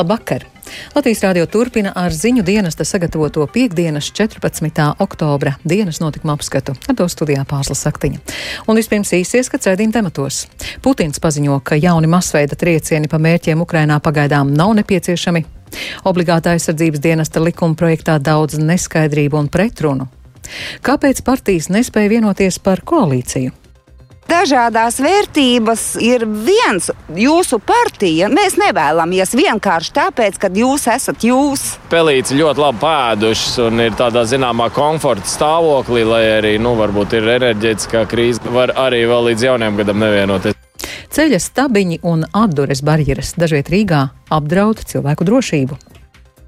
Labvakar! Latvijas rādio turpina ar ziņu dienesta sagatavoto piekdienas 14. oktobra dienas notikuma apskatu. Ar to studijā pārslas saktiņa. Un vispirms īsies, ka cēdīm tematos. Putins paziņo, ka jauni masveida triecieni pa mērķiem Ukrainā pagaidām nav nepieciešami. Obligātā aizsardzības dienesta likuma projektā daudz neskaidrību un pretrunu. Kāpēc partijas nespēja vienoties par koalīciju? Dažādās vērtības ir viens. Jūsu partija mēs nevēlamies vienkārši tāpēc, ka jūs esat jūs. Pelīts ļoti labi pēdušas un ir tādā zināmā komforta stāvoklī, lai arī, nu, varbūt ir enerģētiskā krīze, var arī vēl līdz jaunajam gadam nevienoties. Ceļa stabiņi un atdures barjeras dažviet Rīgā apdraud cilvēku drošību.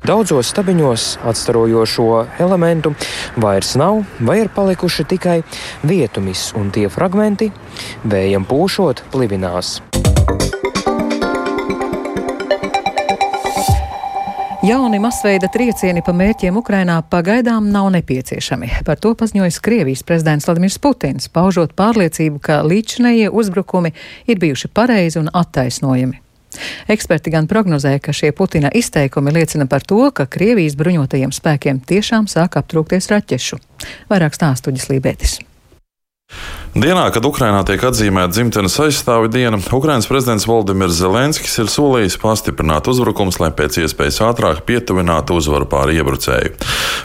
Daudzos stabiņos atstarojošo elementu vairs nav, vai ir palikuši tikai vietumis, un tie fragmenti vējam pūšot plivinās. Jauni masveida triecieni pa mērķiem Ukrainā pagaidām nav nepieciešami. Par to paziņoja Krievijas prezidents Vladimirs Putins, paužot pārliecību, ka līdzinējie uzbrukumi ir bijuši pareizi un attaisnojami. Eksperti gan prognozē, ka šie Putina izteikumi liecina par to, ka Krievijas bruņotajiem spēkiem tiešām sāk aptrūkties raķešu. Vairāk stāstuģis Lībētis. Dienā, kad Ukrainā tiek atzīmēta dzimtenes aizstāvja diena, Ukrainas prezidents Valdemirs Zelenskis ir solījis pastiprināt uzbrukums, lai pēc iespējas ātrāk pietuvinātu uzvaru pāri iebrucēju.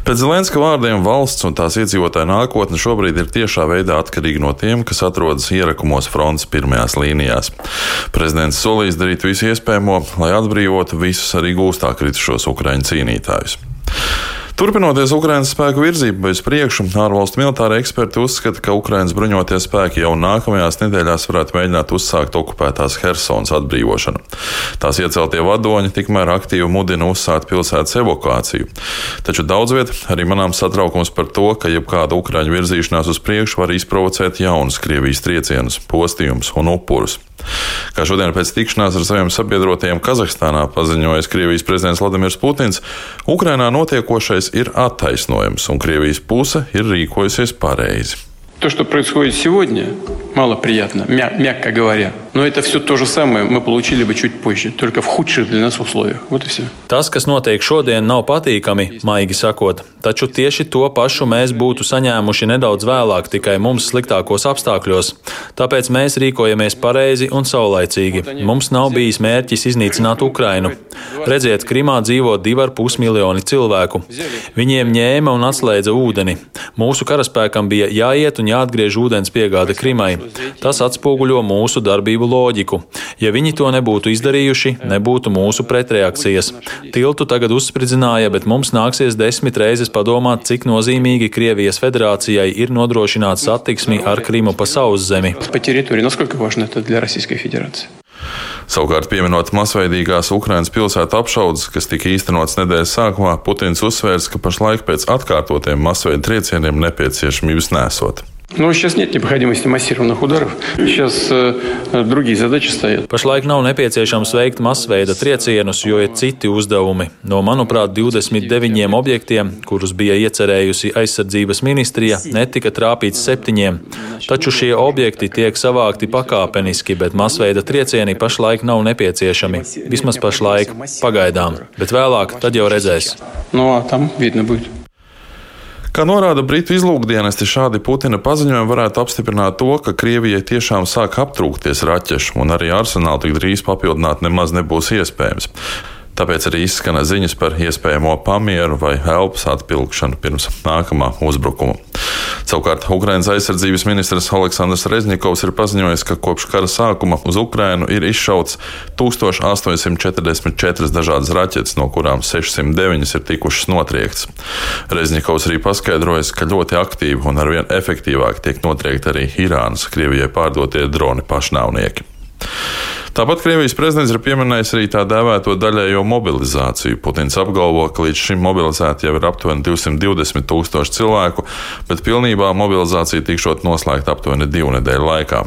Pēc Zelenska vārdiem valsts un tās iedzīvotāju nākotne šobrīd ir tiešā veidā atkarīga no tiem, kas atrodas ierakumos frontes pirmajās līnijās. Prezidents solījis darīt visu iespējamo, lai atbrīvotu visus arī gūstā kritušos ukraiņu cīnītājus. Turpinoties Ukraiņas spēku virzībai uz priekšu, ārvalstu militāri eksperti uzskata, ka Ukraiņas bruņotie spēki jau nākamajās nedēļās varētu mēģināt uzsākt okupētās Helsonas atbrīvošanu. Tās ieceltie vadoņi tikmēr aktīvi mudina uzsākt pilsētas evakuāciju. Taču daudz viet arī manām satraukums par to, ka jebkāda Ukraiņu virzīšanās uz priekšu var izprovocēt jaunus Krievijas triecienus, postījumus un upurus. Kā šodien pēc tikšanās ar saviem sabiedrotajiem Kazahstānā paziņoja Krievijas prezidents Vladimirs Putins, Ukrainā notiekošais ir attaisnojams un Krievijas puse ir rīkojusies pareizi. То, что происходит сегодня, малоприятно, мя мягко говоря. Но это все то же самое мы получили бы чуть позже, только в худших для нас условиях. Вот и все. Tas, kas notiek šodien, nav patīkami, maigi sakot. Taču tieši to pašu mēs būtu saņēmuši nedaudz vēlāk, tikai mums sliktākos apstākļos. Tāpēc mēs rīkojamies pareizi un saulaicīgi. Mums nav bijis mērķis iznīcināt Ukrainu. Redziet, Krimā dzīvo 2,5 miljoni cilvēku. Viņiem ņēma un atslēdza ūdeni. Mūsu karaspēkam bija jāiet un jāatgriež ūdens piegāde Krimai. Tas atspoguļo mūsu darbību loģiku. Ja viņi to nebūtu izdarījuši, nebūtu mūsu pretreakcijas. Tiltu tagad uzspridzināja, bet mums nāksies desmit reizes padomāt, cik nozīmīgi Krievijas federācijai ir nodrošināt satiksmi ar Krimu pa sauszemi. Savukārt, pieminot masveidīgās Ukrainas pilsētu apšaudes, kas tika īstenotas nedēļas sākumā, Putins uzsvērs, ka pašlaik pēc atkārtotiem masveida triecieniem nepieciešamības nesot. Но сейчас нет необходимости массированных ударов. Сейчас э, другие задачи стоят. Pašlaik nav nepieciešams veikt masveida triecienus, jo ir citi uzdevumi. No, manuprāt, 29 objektiem, kurus bija iecerējusi aizsardzības ministrija, netika trāpīts septiņiem. Taču šie objekti tiek savākti pakāpeniski, bet masveida triecieni pašlaik nav nepieciešami. Vismaz pašlaik, pagaidām, bet vēlāk tad jau redzēs. No, tam vidno будет. Kā norāda Britu izlūkdienesti, šādi Putina paziņojumi varētu apstiprināt to, ka Krievijai tiešām sāk aptrūkties raķešu, un arī arsenālu tik drīz papildināt nemaz nebūs iespējams. Tāpēc arī izskana ziņas par iespējamo pamieru vai elpas atpilkšanu pirms nākamā uzbrukuma. Savukārt Ukrainas aizsardzības ministrs Aleksandrs Rezņikovs ir paziņojis, ka kopš kara sākuma uz Ukrainu ir izšauts 1844 dažādas raķetes, no kurām 609 ir tikušas notriektas. Rezņikovs arī paskaidrojis, ka ļoti aktīvi un arvien efektīvāk tiek notriekti arī Irānas Krievijai pārdotie droni pašnāvnieki. Tāpat Krievijas prezidents ir pieminējis arī tā dēvēto daļējo mobilizāciju. Putins apgalvo, ka līdz šim mobilizēti jau ir aptuveni 220 tūkstoši cilvēku, bet pilnībā mobilizācija tikšot noslēgta aptuveni divu nedēļu laikā.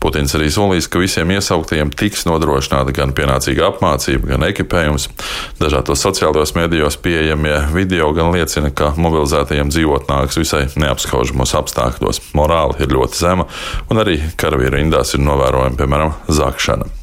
Putins arī solīs, ka visiem iesauktajiem tiks nodrošināta gan pienācīga apmācība, gan ekipējums. Dažādos sociālajos medijos pieejamie video gan liecina, ka mobilizētajiem dzīvot nāks visai neapskaužamos apstākļos. Morāli ir ļoti zema, un arī karavīru indās ir novērojama, piemēram, zakšana.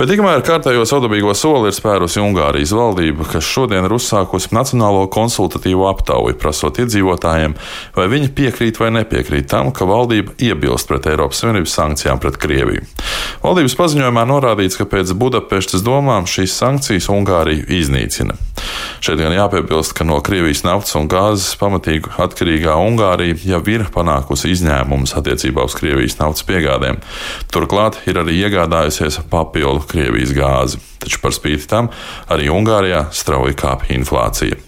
Bet tikmēr kārtējo saudabīgo soli ir spērusi Ungārijas valdība, kas šodien ir uzsākusi Nacionālo konsultatīvo aptauju, prasot iedzīvotājiem, vai viņi piekrīt vai nepiekrīt tam, ka valdība iebilst pret Eiropas Savienības sankcijām pret Krieviju. Valdības paziņojumā norādīts, ka pēc Budapestas domām šīs sankcijas Ungāriju iznīcina. Šeit gan jāpiebilst, ka no Krievijas naftas un gāzes pamatīgi atkarīgā Ungārija jau ir panākusi izņēmumus attiecībā uz Krievijas naftas piegādēm. Turklāt ir arī iegādājusies papildu Krievijas gāzi. Taču par spīti tam arī Ungārijā strauji kāpj inflācija.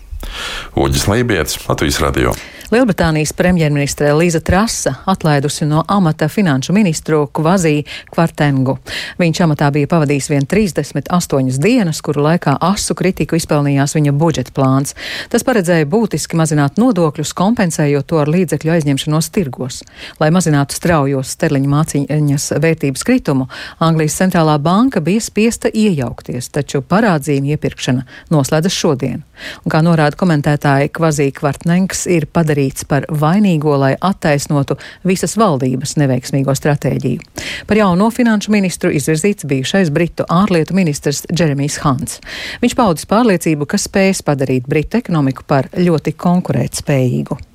Uģis Lībijams, Latvijas Radio. Lielbritānijas premjerministre Līza Trasa atlaidusi no amata finanšu ministru Kvazī Kvartengu. Viņš amatā bija pavadījis vien 38 dienas, kuru laikā asu kritiku izpelnījās viņa budžeta plāns. Tas paredzēja būtiski mazināt nodokļus, kompensējot to ar līdzekļu aizņemšanos tirgos. Lai mazinātu straujos sterliņa mācīņas vērtības kritumu, Anglijas centrālā banka bija spiesta iejaukties, taču parādzījumu iepirkšana noslēdzas šodien. Un, kā norāda komentētāji, Kvazī Kvartnengs ir padarījis padarīts par vainīgo, lai attaisnotu visas valdības neveiksmīgo stratēģiju. Par jauno finanšu ministru izvirzīts bijušais Britu ārlietu ministrs Džeremijs Hants. Viņš paudis pārliecību, ka spēs padarīt Britu ekonomiku par ļoti konkurētspējīgu.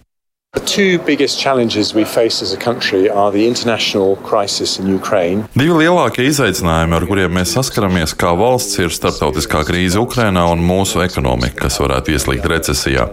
Divi lielākie izaicinājumi, ar kuriem mēs saskaramies kā valsts, ir starptautiskā krīze Ukrainā un mūsu ekonomika, kas varētu ieslīgt recesijā.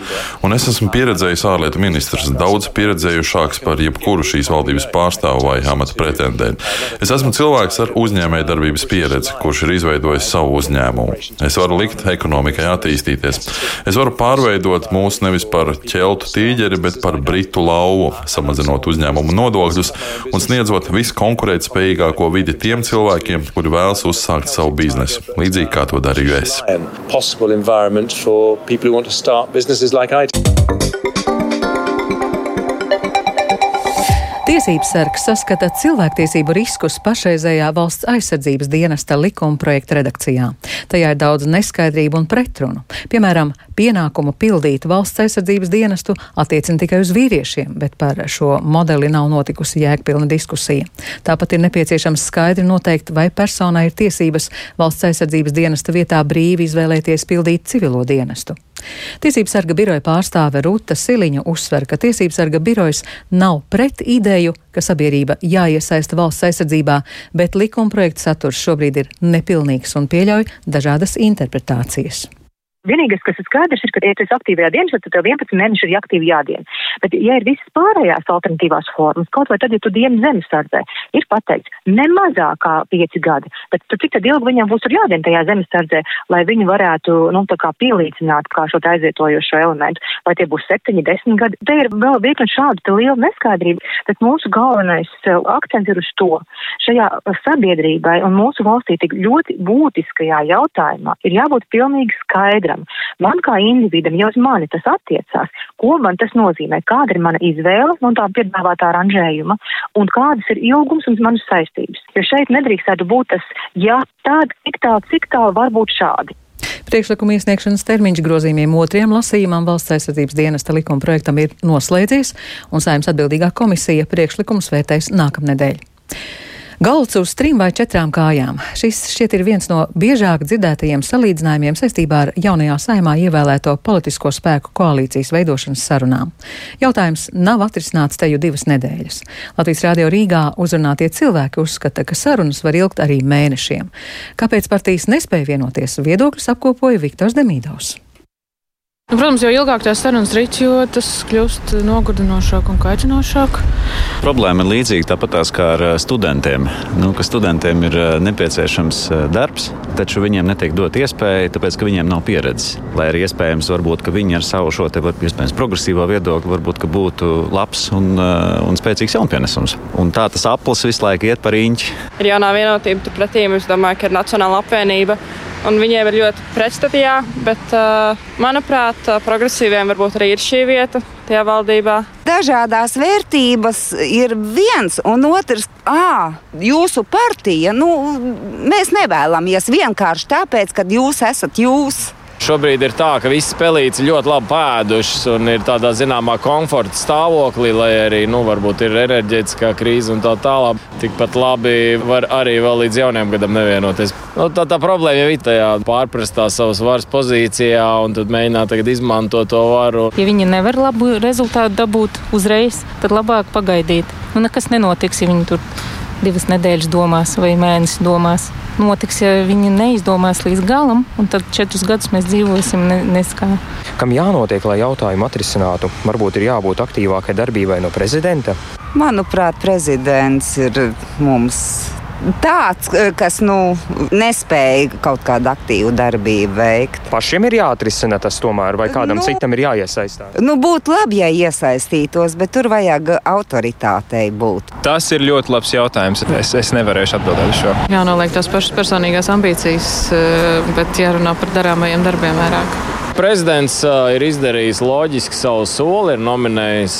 Un es esmu pieredzējis ārlietu ministrs, daudz pieredzējušāks par jebkuru šīs valdības pārstāvu vai amata pretendentu. Es esmu cilvēks ar uzņēmējdarbības pieredzi, kurš ir izveidojis savu uzņēmumu. Es varu likt ekonomikai attīstīties. Es varu pārveidot mūs nevis par ķeltu tīģeri, bet par britu lauvu, samazinot uzņēmumu nodokļus un sniedzot viskonkurētspējīgāko vidi tiem cilvēkiem, kuri vēlas uzsākt savu biznesu, līdzīgi kā to darīju es. Tiesības sargs saskata cilvēktiesību riskus pašreizējā valsts aizsardzības dienesta likuma projekta redakcijā. Tajā ir daudz neskaidrību un pretrunu. Piemēram, pienākumu pildīt valsts aizsardzības dienestu attiecina tikai uz vīriešiem, bet par šo modeli nav notikusi jēgpilna diskusija. Tāpat ir nepieciešams skaidri noteikt, vai personai ir tiesības valsts aizsardzības dienesta vietā brīvi izvēlēties pildīt civilo dienestu. Tiesības sarga biroja pārstāve Ruta Siliņa uzsver, ka Tiesības sarga birojas nav pret ideju, ka sabiedrība jāiesaista valsts aizsardzībā, bet likumprojekta saturs šobrīd ir nepilnīgs un pieļauj dažādas interpretācijas. Vienīgais, kas ir skaidrs, ir, ka, ja tu esi aktīvajā dienā, tad tev 11 mēneši ir aktīvi jādien. Bet, ja ir visas pārējās alternatīvās formas, kaut vai tad, ja tu dienu zemesardzē, ir pateikts ne mazāk kā 5 gadi, bet tu, cik tad ilgi viņam būs jādien tajā zemesardzē, lai viņi varētu, nu, tā kā pielīdzināt kā šo aizvietojošo elementu, vai tie būs 7, 10 gadi. Te ir vēl virkni šāda liela neskaidrība, bet mūsu galvenais uh, akcents ir uz to. Šajā sabiedrībai un mūsu valstī tik ļoti būtiskajā jautājumā ir jābūt pilnīgi skaidram katram. Man kā individam, jau uz mani tas attiecās, ko man tas nozīmē, kāda ir mana izvēle no tā piedāvātā aranžējuma un kādas ir ilgums un manas saistības. Jo šeit nedrīkstētu būt tas, ja tāda, cik tālu, cik tālu var būt šādi. Priekšlikuma iesniegšanas termiņš grozījumiem otriem lasījumam valsts aizsardzības dienesta likuma projektam ir noslēdzies, un saimnes atbildīgā komisija priekšlikumus vērtēs nākamnedēļ. Galds uz trim vai četrām kājām. Šis šķiet ir viens no biežāk dzirdētajiem salīdzinājumiem saistībā ar jaunajā saimā ievēlēto politisko spēku koalīcijas veidošanas sarunām. Jautājums nav atrisināts te jau divas nedēļas. Latvijas Rādio Rīgā uzrunātie cilvēki uzskata, ka sarunas var ilgt arī mēnešiem. Kāpēc partijas nespēja vienoties, viedokļus apkopoja Viktors Demīdovs. Nu, protams, jo ilgāk tās sarunas rīt, jo tas kļūst nogurdinošāk un kaitinošāk. Problēma ir līdzīga tāpat kā ar eh, studentiem. Nu, ka studentiem ir eh, nepieciešams eh, darbs, taču viņiem netiek dot iespēja, tāpēc ka viņiem nav pieredzes. Lai arī iespējams, varbūt, ka viņi ar savu šo te, var, progresīvo viedokli varbūt būtu labs un, un spēcīgs jaunpienesums. Un tā tas aplis visu laiku iet par īņķi. Ir jaunā vienotība, turpretī es domāju, ka ir Nacionāla apvienība un viņiem ir ļoti pretstatījā, bet, manuprāt, progresīviem varbūt arī ir šī vieta tajā valdībā. Dažādās vērtības ir viens, un otrs, ah, jūsu partija, nu, mēs nevēlamies vienkārši tāpēc, ka jūs esat jūs. Šobrīd ir tā, ka visas pelītes ļoti labi pēdušas un ir tādā zināmā komforta stāvoklī, lai arī nu, varbūt ir enerģētiskā krīze un tā tālāk. Tikpat labi var arī vēl līdz jaunajam gadam nevienoties. Nu, tā, tā problēma jau ir tajā pārprastā savas varas pozīcijā un tad mēģināt izmantot to varu. Ja viņi nevar labu rezultātu dabūt uzreiz, tad labāk pagaidīt. Nu, nekas nenotiks, ja viņi tur divas nedēļas domās vai mēnesi domās. Notiks, ja viņi neizdomās līdz galam, un tad četrus gadus mēs dzīvosim ne, neskā. Kam jānotiek, lai jautājumu atrisinātu? Varbūt ir jābūt aktīvākai darbībai no prezidenta? Manuprāt, prezidents ir mums tāds, eh, kas nu, nespēja kaut kādu aktīvu darbību veikt. Pašiem ir jāatrisina tas tomēr, vai kādam nu, citam ir jāiesaistās? Nu, būtu labi, ja iesaistītos, bet tur vajag autoritātei būt. Tas ir ļoti labs jautājums. Es, es nevarēšu atbildēt uz šo. Jānoliek tās pašas personīgās ambīcijas, eh, bet jārunā par darāmajiem darbiem vairāk. Prezidents ir izdarījis loģiski savu soli, ir nominējis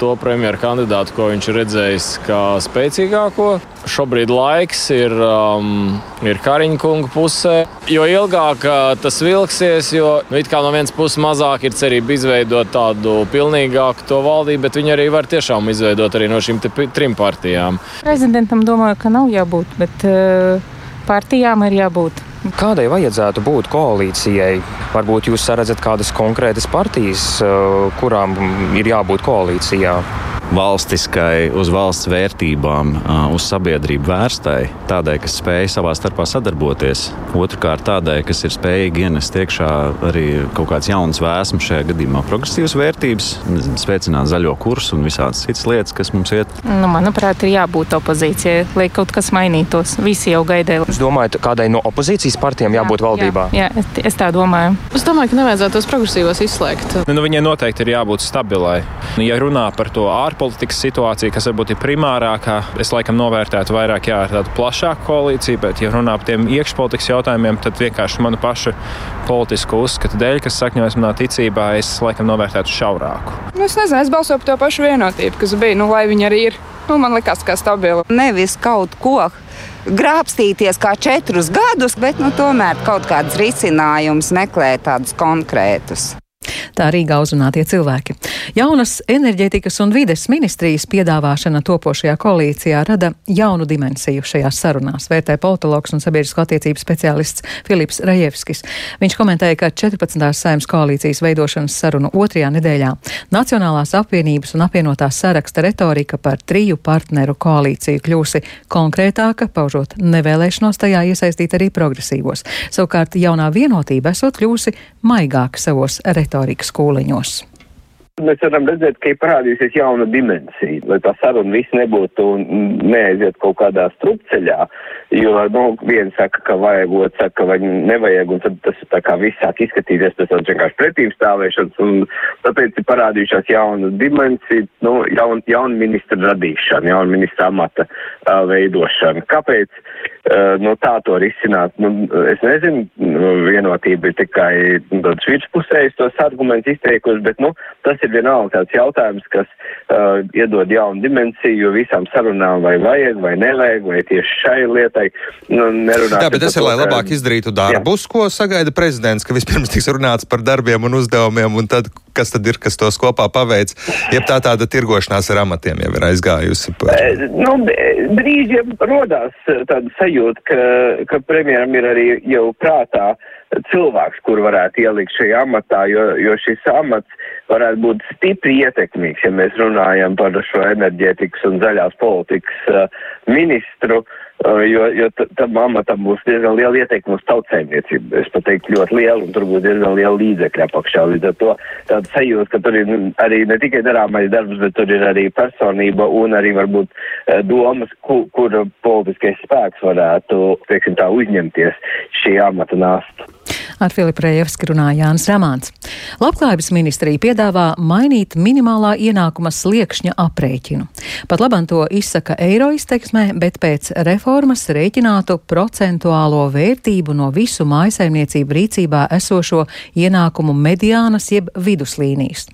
to premjeru kandidātu, ko viņš ir redzējis kā spēcīgāko. Šobrīd laiks ir, um, ir Kariņa kunga pusē. Jo ilgāk tas vilksies, jo nu, no vienas puses mazāk ir cerība izveidot tādu pilnīgāku to valdību, bet viņi arī var tiešām izveidot arī no šīm trim partijām. Prezidentam domāju, ka nav jābūt, bet uh, partijām ir jābūt. Kādai vajadzētu būt koalīcijai? Varbūt jūs redzat kādas konkrētas partijas, eh, kurām ir jābūt koalīcijā? Valstiskai, uz valsts vērtībām, uz sabiedrību vērstai, tādai, kas spēj savā starpā sadarboties. Otrakārt, tādai, kas ir spējīga ienest iekšā arī kaut kāds jauns vēsmas, šajā gadījumā progresīvas vērtības, nezinu, spēcināt zaļo kursu un visādas citas lietas, kas mums iet. Nu, manuprāt, ir jābūt opozīcijai, lai kaut kas mainītos. Visi jau gaidīja. Jūs domājat, kādai no opozīcijas partijām jā, jābūt valdībā? Jā, jā es, es tā domāju. Es domāju, ka nevajadzētu tos progresīvos izslēgt. Nu, viņai noteikti ir jābūt stabilai. Ja runā par to ārpolitiku, ārpolitikas situācija, kas varbūt ir primārākā. Es laikam novērtētu vairāk jā, ar tādu plašāku koalīciju, bet, ja runā par tiem iekšpolitikas jautājumiem, tad vienkārši manu pašu politisku uzskatu dēļ, kas sakņojas manā ticībā, es laikam novērtētu šaurāku. Nu, es nezinu, es balsoju par to pašu vienotību, kas bija, nu, lai viņi arī ir. Nu, man liekas, ka stabila. Nevis kaut ko grābstīties kā četrus gadus, bet nu, tomēr kaut kādus risinājumus meklēt tādus konkrētus. Tā Rīgā uzrunātie cilvēki. Jaunas enerģētikas un vides ministrijas piedāvāšana topošajā koalīcijā rada jaunu dimensiju šajās sarunās, vērtē politologs un sabiedrisko attiecību speciālists Filips Rajevskis. Viņš komentēja, ka 14. saimnes koalīcijas veidošanas sarunu otrajā nedēļā Nacionālās apvienības un apvienotās saraksta retorika par triju partneru koalīciju kļūsi konkrētāka, paužot nevēlēšanos tajā iesaistīt arī progresīvos. Savukārt jaunā vienotība esot kļūsi maigāka savos retorikas kūliņos mēs varam redzēt, ka ir parādījusies jauna dimensija, lai tā saruna viss nebūtu un neaiziet kaut kādā strupceļā, jo, nu, viens saka, ka vajag, otrs saka, ka vai nevajag, un tad tas tā kā viss sāk izskatīties, tas tāds vienkārši pretīm stāvēšanas, un tāpēc ir parādījušās jauna dimensija, nu, jaun, jauna ministra radīšana, jauna ministra amata uh, veidošana. Kāpēc? Uh, nu, tā to risināt, nu, es nezinu, nu, vienotība ir tikai nu, tāds virspusējs tos argumentus izteikusi, bet, nu, tas ir vienalga tāds jautājums, kas uh, iedod jaunu dimensiju visām sarunām, vai vajag, vai nevajag, vai tieši šai lietai. Nu, jā, bet tas ir, lai labāk izdarītu darbus, jā. ko sagaida prezidents, ka vispirms tiks runāts par darbiem un uzdevumiem, un tad kas tad ir, kas tos kopā paveic. Jeb tā tāda tirgošanās ar amatiem jau ir aizgājusi. Par... Eh, nu, brīžiem rodās tāda sajūta, ka, ka premjeram ir arī jau prātā cilvēks, kur varētu ielikt šajā amatā, jo, jo šis amats varētu būt stipri ietekmīgs, ja mēs runājam par šo enerģētikas un zaļās politikas ministru, uh, jo, jo tam amatam būs diezgan liela ietekme uz tautsēmniecību. Es pat teiktu ļoti liela, un tur būs diezgan liela līdzekļa apakšā. Līdz ar to tāda sajūta, ka tur ir arī ne tikai darāmais darbs, bet tur ir arī personība un arī varbūt domas, kur, kur politiskais spēks varētu, teiksim tā, uzņemties šī amata nāstu. Ar Filipu Rējevski runāja Jānis Ramāns. Labklājības ministrija piedāvā mainīt minimālā ienākuma sliekšņa aprēķinu. Pat labam to izsaka eiro izteiksmē, bet pēc reformas rēķinātu procentuālo vērtību no visu mājasaimniecību rīcībā esošo ienākumu mediānas jeb viduslīnijas.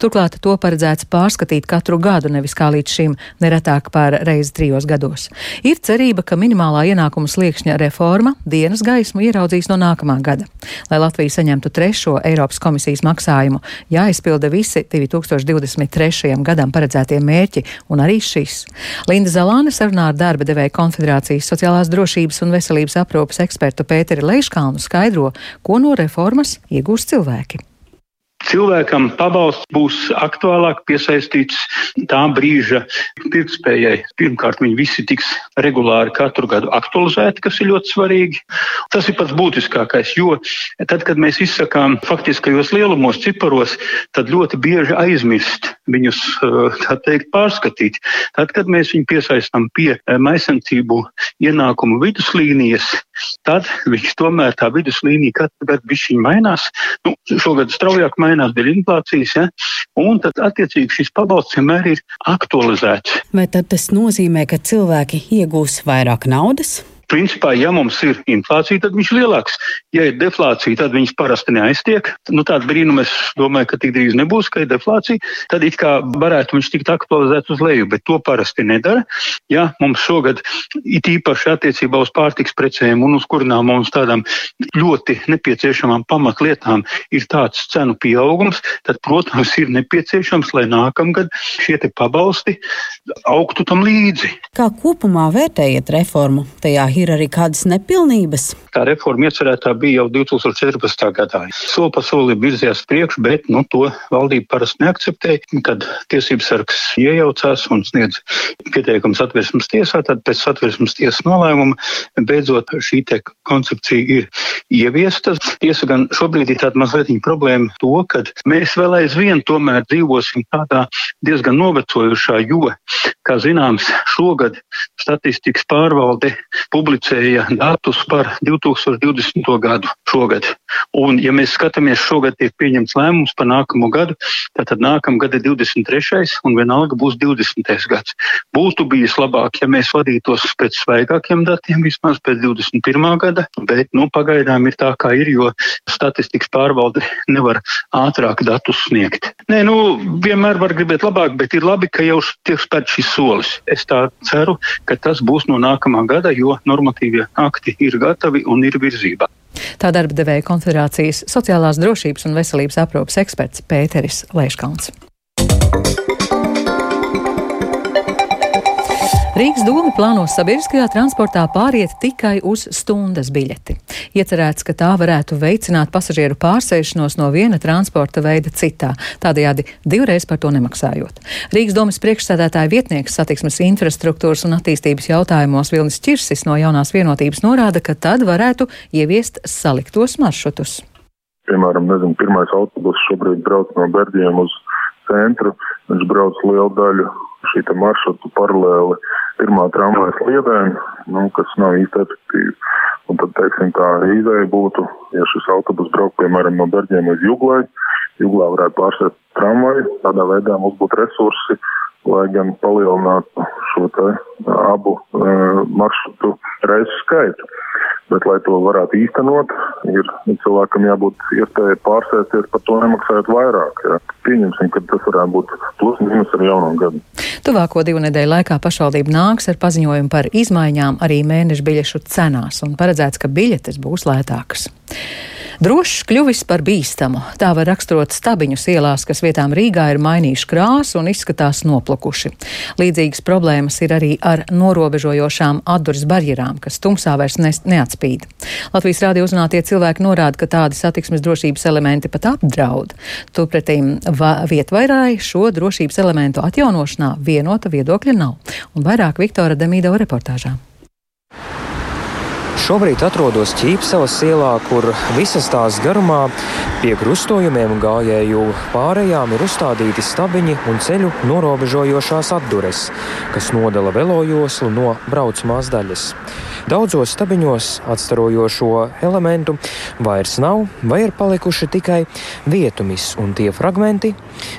Turklāt to paredzēts pārskatīt katru gadu, nevis kā līdz šim neretāk par reizi trijos gados. Ir cerība, ka minimālā ienākuma sliekšņa reforma dienas gaismu ieraudzīs no nākamā gada. Lai Latvija saņemtu trešo Eiropas komisijas maksājumu, jāizpilda visi 2023. gadam paredzētie mērķi un arī šis. Linda Zalāne sarunā ar darba devēja konfederācijas sociālās drošības un veselības aprūpas ekspertu Pēteri Leiškalnu skaidro, ko no reformas iegūs cilvēki cilvēkam pabalsts būs aktuālāk piesaistīts tā brīža pirktspējai. Pirmkārt, viņi visi tiks regulāri katru gadu aktualizēti, kas ir ļoti svarīgi. Tas ir pats būtiskākais, jo tad, kad mēs izsakām faktiskajos lielumos, ciparos, tad ļoti bieži aizmirst viņus, tā teikt, pārskatīt. Tad, kad mēs viņu piesaistām pie maisancību ienākumu viduslīnijas, tad viņš tomēr tā viduslīnija katru gadu bišķiņ mainās. Nu, šogad straujāk mainās dēļ inflācijas, ja? un tad attiecīgi šis pabalsts vienmēr ir aktualizēts. Vai tad tas nozīmē, ka cilvēki iegūs vairāk naudas? Principā, ja mums ir inflācija, tad viņš ir lielāks. Ja ir deflācija, tad viņš parasti neaiztiek. Nu, tāda brīnuma es domāju, ka tik drīz nebūs, ka ir deflācija. Tad it kā varētu viņš tikt aktualizēts uz leju, bet to parasti nedara. Ja mums šogad it īpaši attiecībā uz pārtiks precēm un uz kurām mums tādām ļoti nepieciešamām pamatlietām ir tāds cenu pieaugums, tad, protams, ir nepieciešams, lai nākamgad šie pabalsti augtu tam līdzi. Kā kopumā vērtējat reformu? Tajā ir arī kādas nepilnības? Tā reforma iecerētā bija jau 2014. gadā. Soli pa solim virzījās priekš, bet nu, to valdība parasti neakceptēja. Kad tiesības sargs iejaucās un sniedz pieteikums atversmes tiesā, tad pēc atversmes tiesas nolēmuma beidzot šī koncepcija ir ieviesta. Tiesa gan šobrīd ir tāda mazliet problēma to, ka mēs vēl aizvien tomēr dzīvosim tādā diezgan novecojušā, jo, kā zināms, šogad statistikas pārvalde publicēja publicēja datus par 2020. gadu šogad. Un, ja mēs skatāmies, šogad tiek pieņemts lēmums par nākamo gadu, tad nākamā gada 23. un vienalga būs 20. gads. Būtu bijis labāk, ja mēs vadītos pēc svaigākiem datiem, vismaz pēc 21. gada, bet nu, pagaidām ir tā, kā ir, jo statistikas pārvalde nevar ātrāk datus sniegt. Nē, nu, vienmēr var gribēt labāk, bet ir labi, ka jau tiek spērts šis solis. Es tā ceru, ka tas būs no nākamā gada, jo normatīvie akti ir gatavi un ir virzībā. Tā darba devēja konfederācijas sociālās drošības un veselības aprūpas eksperts Pēteris Leiškauns. Rīgas doma plāno sabiedriskajā transportā pāriet tikai uz stundas biļeti. Iecerēts, ka tā varētu veicināt pasažieru pārsēšanos no viena transporta veida citā, tādējādi divreiz par to nemaksājot. Rīgas domas priekšsēdētāja vietnieks satiksmes infrastruktūras un attīstības jautājumos Vilnis Čirsis no jaunās vienotības norāda, ka tad varētu ieviest saliktos maršrutus. Piemēram, nezinu, pirmais autobus šobrīd brauc no Berģiem uz centru. Viņš brauc lielu daļu šī maršrutu paralēli pirmā tramvaja sliedēm, nu, kas nav īsti efektīvi. Un tad, teiksim, tā izēja būtu, ja šis autobus brauk, piemēram, no Berģiem līdz Juglai, Juglā varētu pārsēt tramvaju, tādā veidā mums būtu resursi, lai gan palielinātu šo te abu uh, maršrutu reisu skaitu. Bet, lai to varētu īstenot, ir cilvēkam jābūt iespējai pārsēsties par to nemaksājot vairāk. Jā. Pieņemsim, ka tas varētu būt plus mīnus ar jauno gadu. Tuvāko divu nedēļu laikā pašvaldība nāks ar paziņojumu par izmaiņām arī mēneša biļešu cenās un paredzēts, ka biļetes būs lētākas. Drošs kļuvis par bīstamu. Tā var raksturot stabiņus ielās, kas vietām Rīgā ir mainījuši krāsu un izskatās noplukuši. Līdzīgas problēmas ir arī ar norobežojošām atduras barjerām, kas tumsā vairs ne, neatspīd. Latvijas rādio uzrunātie cilvēki norāda, ka tādi satiksmes drošības elementi pat apdraud. Turpretīm vietvairāji šo drošības elementu atjaunošanā vienota viedokļa nav. Un vairāk Viktora Demīdova reportāžā. Šobrīd atrodos Ķīpsavas ielā, kur visas tās garumā pie krustojumiem gājēju pārējām ir uzstādīti stabiņi un ceļu norobežojošās atdures, kas nodala velojoslu no braucamās daļas. Daudzos stabiņos atstarojošo elementu vairs nav, vai ir palikuši tikai vietumis, un tie fragmenti,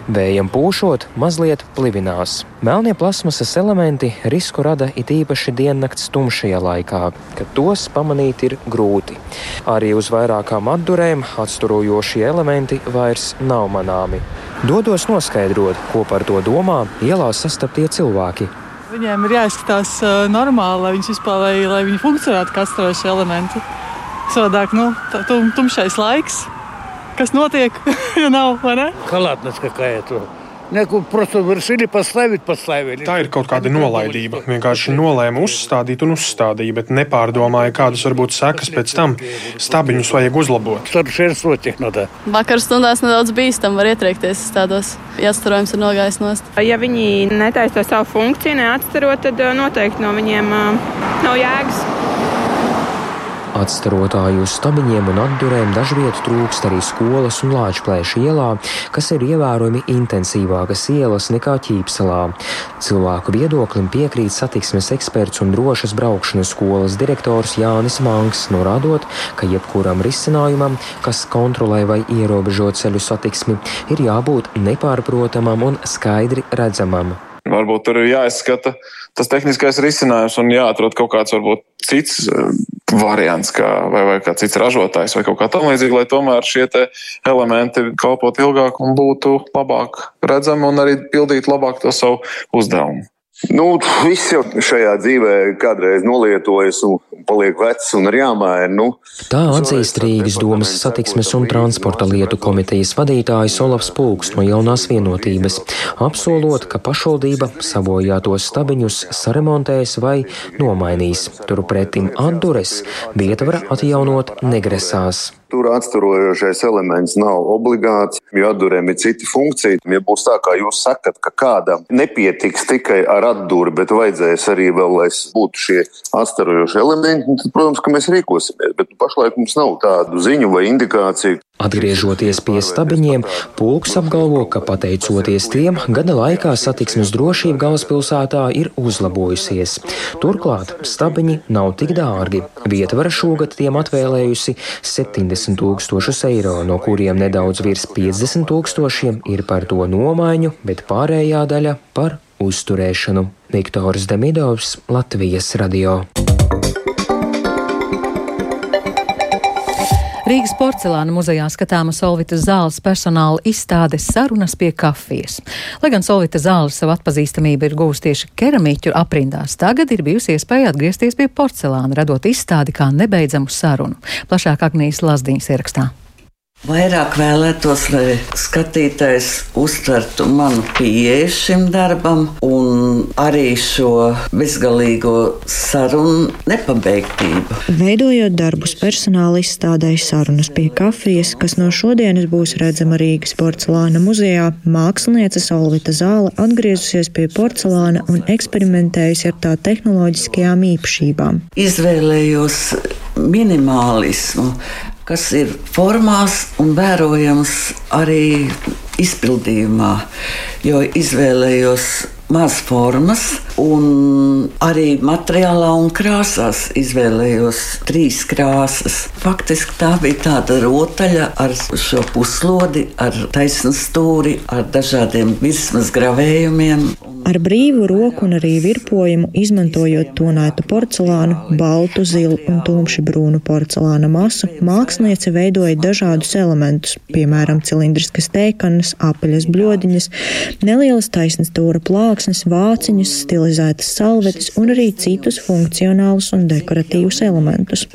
vējam pūšot, mazliet plivinās. Melnie plasmasas elementi risku rada it īpaši diennakts tumšajā laikā, kad tos pamanīt ir grūti. Arī uz vairākām atdurēm atsturojošie elementi vairs nav manāmi. Dodos noskaidrot, ko par to domā ielās sastaptie cilvēki. Viņiem ir jāizskatās normāli, lai viņi vispār lai, lai viņi funkcionētu kā atsturojoši elementi. Savādāk, nu, tum, tumšais laiks, kas notiek, ja nav, vai ne? Kalātnes, kā kā iet. Некую просто решили поставить, поставили. Tā ir kaut kāda nolaidība. Vienkārši nolēma uzstādīt un uzstādīja, bet nepārdomāja, kādas var būt sekas pēc tam. Stabiņus vajag uzlabot. Vakar stundās nedaudz bīstam var ietriekties tādos, ja starojums ir nogājis nost. Ja viņi netaisa savu funkciju, neatstarot, tad noteikti no viņiem nav jēgas. Atstarotāju uz stabiņiem un atdurēm dažviet trūkst arī skolas un Lāčplēša ielā, kas ir ievērojami intensīvākas ielas nekā Ķīpselā. Cilvēku viedoklim piekrīt satiksmes eksperts un drošas braukšanas skolas direktors Jānis Manks, norādot, ka jebkuram risinājumam, kas kontrolē vai ierobežo ceļu satiksmi, ir jābūt nepārprotamam un skaidri redzamam. Varbūt tur ir jāizskata tas tehniskais risinājums un jāatrod kaut kāds varbūt cits variants, kā, vai, vai kā cits ražotājs, vai kaut kā tam līdzīga, lai tomēr šie elementi kalpotu ilgāk un būtu labāk redzami un arī pildītu labāk to savu uzdevumu. Nu, viss jau šajā dzīvē kādreiz nolietojas un paliek vecs un ir jāmaina. Nu, Tā atzīst Rīgas domas satiksmes un transporta lietu komitejas vadītājs Olavs Pulks no jaunās vienotības, apsolot, ka pašvaldība sabojātos stabiņus saremontēs vai nomainīs. Turpretim atdures vietvara atjaunot negresās. Tur atsturojošais elements nav obligāts, jo atdurēm ir cita funkcija. Ja būs tā, kā jūs sakat, ka kādam nepietiks tikai ar atduri, bet vajadzēs arī vēl, lai būtu šie atsturojošie elementi, tad, protams, ka mēs rīkosimies. Bet nu, pašlaik mums nav tādu ziņu vai indikāciju. Atgriežoties pie stabiņiem, Pulks apgalvo, ka pateicoties tiem, gada laikā satiksmes drošība galvaspilsētā ir uzlabojusies. Turklāt stabiņi nav tik dārgi. Vietvara šogad tiem atvēlējusi 70 tūkstošus eiro, no kuriem nedaudz virs 50 tūkstošiem ir par to nomaiņu, bet pārējā daļa par uzturēšanu. Viktors Demidovs, Latvijas radio. Rīgas porcelāna muzejā skatāma Solvitas zāles personāla izstādes sarunas pie kafijas. Lai gan Solvita zāle savu atpazīstamību ir gūsta tieši keramīķu aprindās, tagad ir bijusi iespēja atgriezties pie porcelāna, radot izstādi kā nebeidzamu sarunu. Plašāk Agnijas Lazdiņas ierakstā. Vairāk vēlētos, lai skatītājs uztvertu manu pieeju šim darbam, un arī šo bezgalīgo sarunu nepabeigtību. Veidojot darbus personāla izstādē sarunas pie kafijas, kas no šodienas būs redzama Rīgas porcelāna muzejā, māksliniece Olvita Zāle atgriezusies pie porcelāna un eksperimentējusi ar tā tehnoloģiskajām īpašībām. Izvēlējos minimālismu kas ir formās un vērojams arī izpildījumā, jo izvēlējos maz formas, un arī materiālā un krāsās izvēlējos trīs krāsas. Faktiski tā bija tāda rotaļa ar šo puslodi, ar taisnu stūri, ar dažādiem virsmas gravējumiem. Ar brīvu roku un arī virpojumu, izmantojot tonētu porcelānu, baltu, zilu un tumši brūnu porcelāna masu, māksliniece veidoja dažādus elementus, piemēram, cilindriskas tēkanas, apaļas bļodiņas, nelielas taisnas stūra plāksnes, vāciņus, stilizētas salvetes un arī citus funkcionālus un dekoratīvus elementus,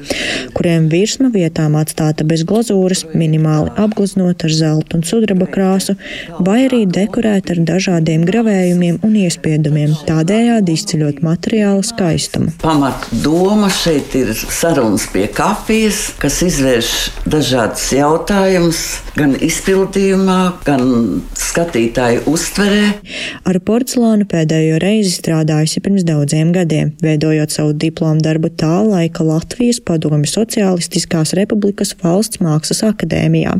kuriem virsma vietām atstāta bez glazūras, minimāli apgleznot ar zelta un sudraba krāsu, vai arī dekorēta ar dažādiem gravējumiem un iespiedumiem, tādējādi izceļot materiālu skaistumu. Pamat doma šeit ir sarunas pie kafijas, kas izvērš dažādas jautājumus gan izpildījumā, gan skatītāju uztverē. Ar porcelānu pēdējo reizi strādājusi pirms daudziem gadiem, veidojot savu diplomu darbu tā laika Latvijas Padomju Socialistiskās Republikas Valsts Mākslas akadēmijā.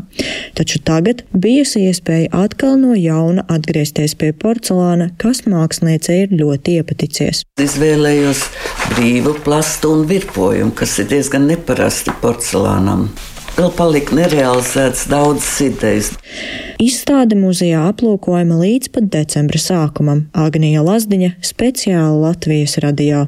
Taču tagad bijusi iespēja atkal no jauna atgriezties pie porcelāna, kas māksliniecei ir ļoti iepaticies. Izvēlējos brīvu plastu un virpojumu, kas ir diezgan neparasti porcelānam. Vēl palika nerealizēts daudzas idejas. Izstāde muzejā aplūkojama līdz pat decembra sākumam. Agnija Lazdiņa speciāli Latvijas radio.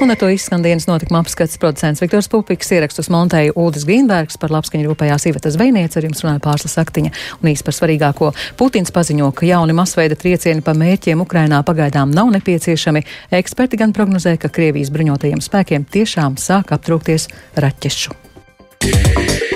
Un ar to izskan dienas notikuma apskats producents Viktors Pupiks, ierakstus montēja Uldis Grīnbergs, par labskaņu rūpējās Iveta Zvejniece, ar jums runāja pārslas aktiņa un īsti par svarīgāko. Putins paziņo, ka jauni masveida triecieni pa mērķiem Ukrainā pagaidām nav nepieciešami. Eksperti gan prognozē, ka Krievijas bruņotajiem spēkiem tiešām sāk aptrūkties raķešu. day.